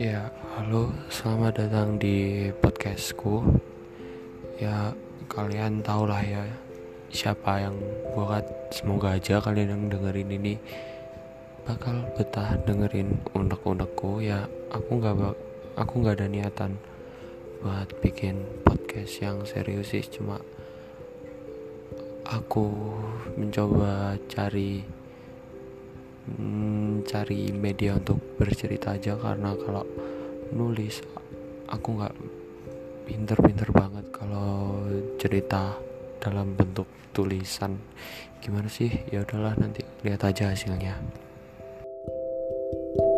Ya, halo, selamat datang di podcastku. Ya, kalian tau lah ya siapa yang buat. Semoga aja kalian yang dengerin ini bakal betah dengerin unek-unekku. Ya, aku nggak aku nggak ada niatan buat bikin podcast yang serius sih, cuma aku mencoba cari hmm, mencari media untuk bercerita aja karena kalau nulis aku nggak pinter-pinter banget kalau cerita dalam bentuk tulisan. Gimana sih? Ya udahlah nanti lihat aja hasilnya. thank you